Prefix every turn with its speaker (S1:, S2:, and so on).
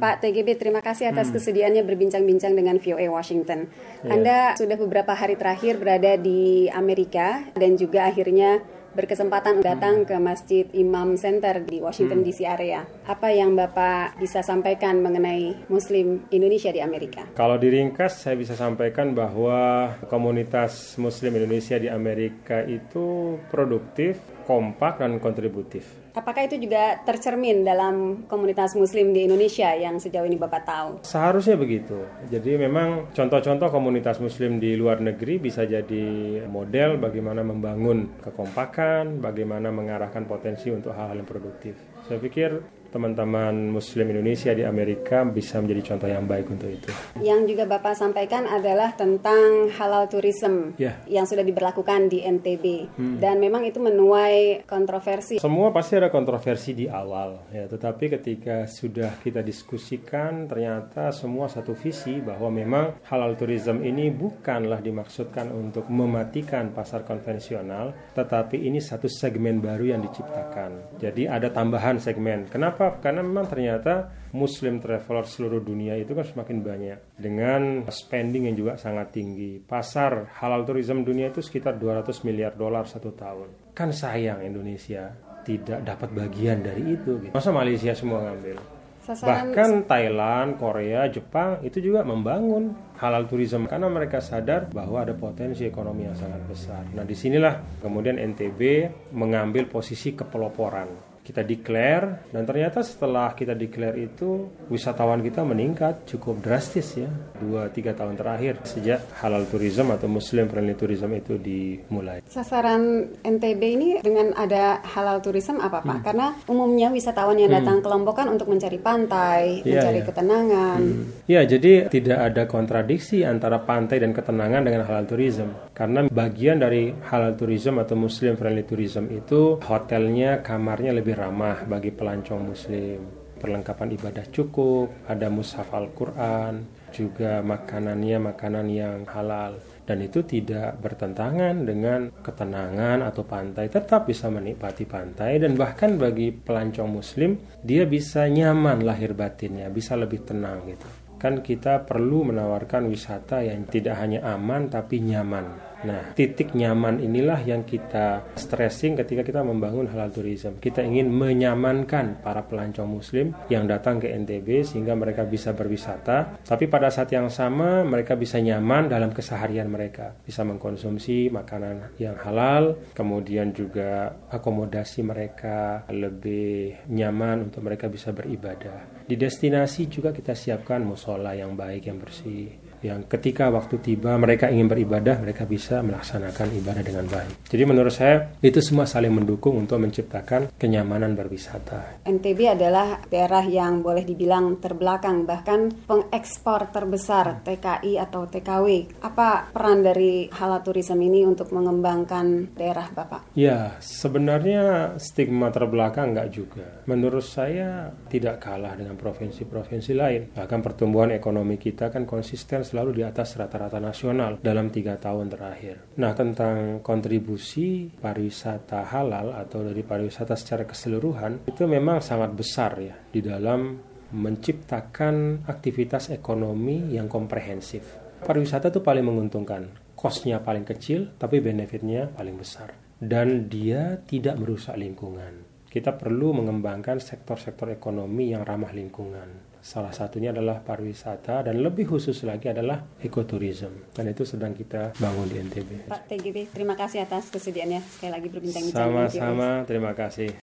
S1: Pak TGB, terima kasih atas hmm. kesediaannya berbincang-bincang dengan VOA Washington. Yeah. Anda sudah beberapa hari terakhir berada di Amerika dan juga akhirnya berkesempatan datang ke Masjid Imam Center di Washington hmm. DC area. Apa yang Bapak bisa sampaikan mengenai Muslim Indonesia di Amerika?
S2: Kalau diringkas, saya bisa sampaikan bahwa komunitas Muslim Indonesia di Amerika itu produktif, kompak, dan kontributif.
S1: Apakah itu juga tercermin dalam komunitas Muslim di Indonesia yang sejauh ini Bapak tahu?
S2: Seharusnya begitu. Jadi memang contoh-contoh komunitas Muslim di luar negeri bisa jadi model bagaimana membangun kekompakan, bagaimana mengarahkan potensi untuk hal-hal yang produktif. Saya pikir teman-teman Muslim Indonesia di Amerika bisa menjadi contoh yang baik untuk itu.
S1: Yang juga Bapak sampaikan adalah tentang halal tourism yeah. yang sudah diberlakukan di NTB hmm. dan memang itu menuai kontroversi.
S2: Semua pasti ada kontroversi di awal ya, tetapi ketika sudah kita diskusikan ternyata semua satu visi bahwa memang halal tourism ini bukanlah dimaksudkan untuk mematikan pasar konvensional, tetapi ini satu segmen baru yang diciptakan. Jadi ada tambahan segmen. Kenapa? Kenapa? Karena memang ternyata Muslim traveler seluruh dunia itu kan semakin banyak dengan spending yang juga sangat tinggi. Pasar halal tourism dunia itu sekitar 200 miliar dolar satu tahun. Kan sayang Indonesia tidak dapat bagian dari itu. Gitu. Masa Malaysia semua ngambil? Sasaran... Bahkan Thailand, Korea, Jepang itu juga membangun halal tourism karena mereka sadar bahwa ada potensi ekonomi yang sangat besar. Nah di sinilah kemudian NTB mengambil posisi kepeloporan kita declare dan ternyata setelah kita declare itu wisatawan kita meningkat cukup drastis ya dua tiga tahun terakhir sejak halal tourism atau Muslim friendly tourism itu dimulai.
S1: Sasaran NTB ini dengan ada halal tourism apa pak? Hmm. Karena umumnya wisatawan yang datang hmm. ke Lombok kan untuk mencari pantai, ya, mencari ya. ketenangan. Hmm.
S2: Ya jadi tidak ada kontradiksi antara pantai dan ketenangan dengan halal tourism karena bagian dari halal tourism atau Muslim friendly tourism itu hotelnya kamarnya lebih ramah bagi pelancong muslim. Perlengkapan ibadah cukup, ada mushaf Al-Quran, juga makanannya makanan yang halal. Dan itu tidak bertentangan dengan ketenangan atau pantai. Tetap bisa menikmati pantai dan bahkan bagi pelancong muslim, dia bisa nyaman lahir batinnya, bisa lebih tenang gitu. Kan kita perlu menawarkan wisata yang tidak hanya aman tapi nyaman Nah, titik nyaman inilah yang kita stressing ketika kita membangun halal tourism. Kita ingin menyamankan para pelancong muslim yang datang ke NTB sehingga mereka bisa berwisata, tapi pada saat yang sama mereka bisa nyaman dalam keseharian mereka, bisa mengkonsumsi makanan yang halal, kemudian juga akomodasi mereka lebih nyaman untuk mereka bisa beribadah. Di destinasi juga kita siapkan musola yang baik, yang bersih yang ketika waktu tiba mereka ingin beribadah mereka bisa melaksanakan ibadah dengan baik. Jadi menurut saya itu semua saling mendukung untuk menciptakan kenyamanan berwisata.
S1: NTB adalah daerah yang boleh dibilang terbelakang bahkan pengekspor terbesar TKI atau TKW. Apa peran dari halal tourism ini untuk mengembangkan daerah Bapak?
S2: Ya, sebenarnya stigma terbelakang enggak juga. Menurut saya tidak kalah dengan provinsi-provinsi lain. Bahkan pertumbuhan ekonomi kita kan konsisten selalu di atas rata-rata nasional dalam tiga tahun terakhir. Nah tentang kontribusi pariwisata halal atau dari pariwisata secara keseluruhan itu memang sangat besar ya di dalam menciptakan aktivitas ekonomi yang komprehensif. Pariwisata itu paling menguntungkan, kosnya paling kecil tapi benefitnya paling besar dan dia tidak merusak lingkungan. Kita perlu mengembangkan sektor-sektor ekonomi yang ramah lingkungan Salah satunya adalah pariwisata dan lebih khusus lagi adalah ekoturism. Dan itu sedang kita bangun di NTB.
S1: Pak TGB, terima kasih atas kesediaannya sekali lagi berbincang-bincang.
S2: Sama-sama, terima kasih.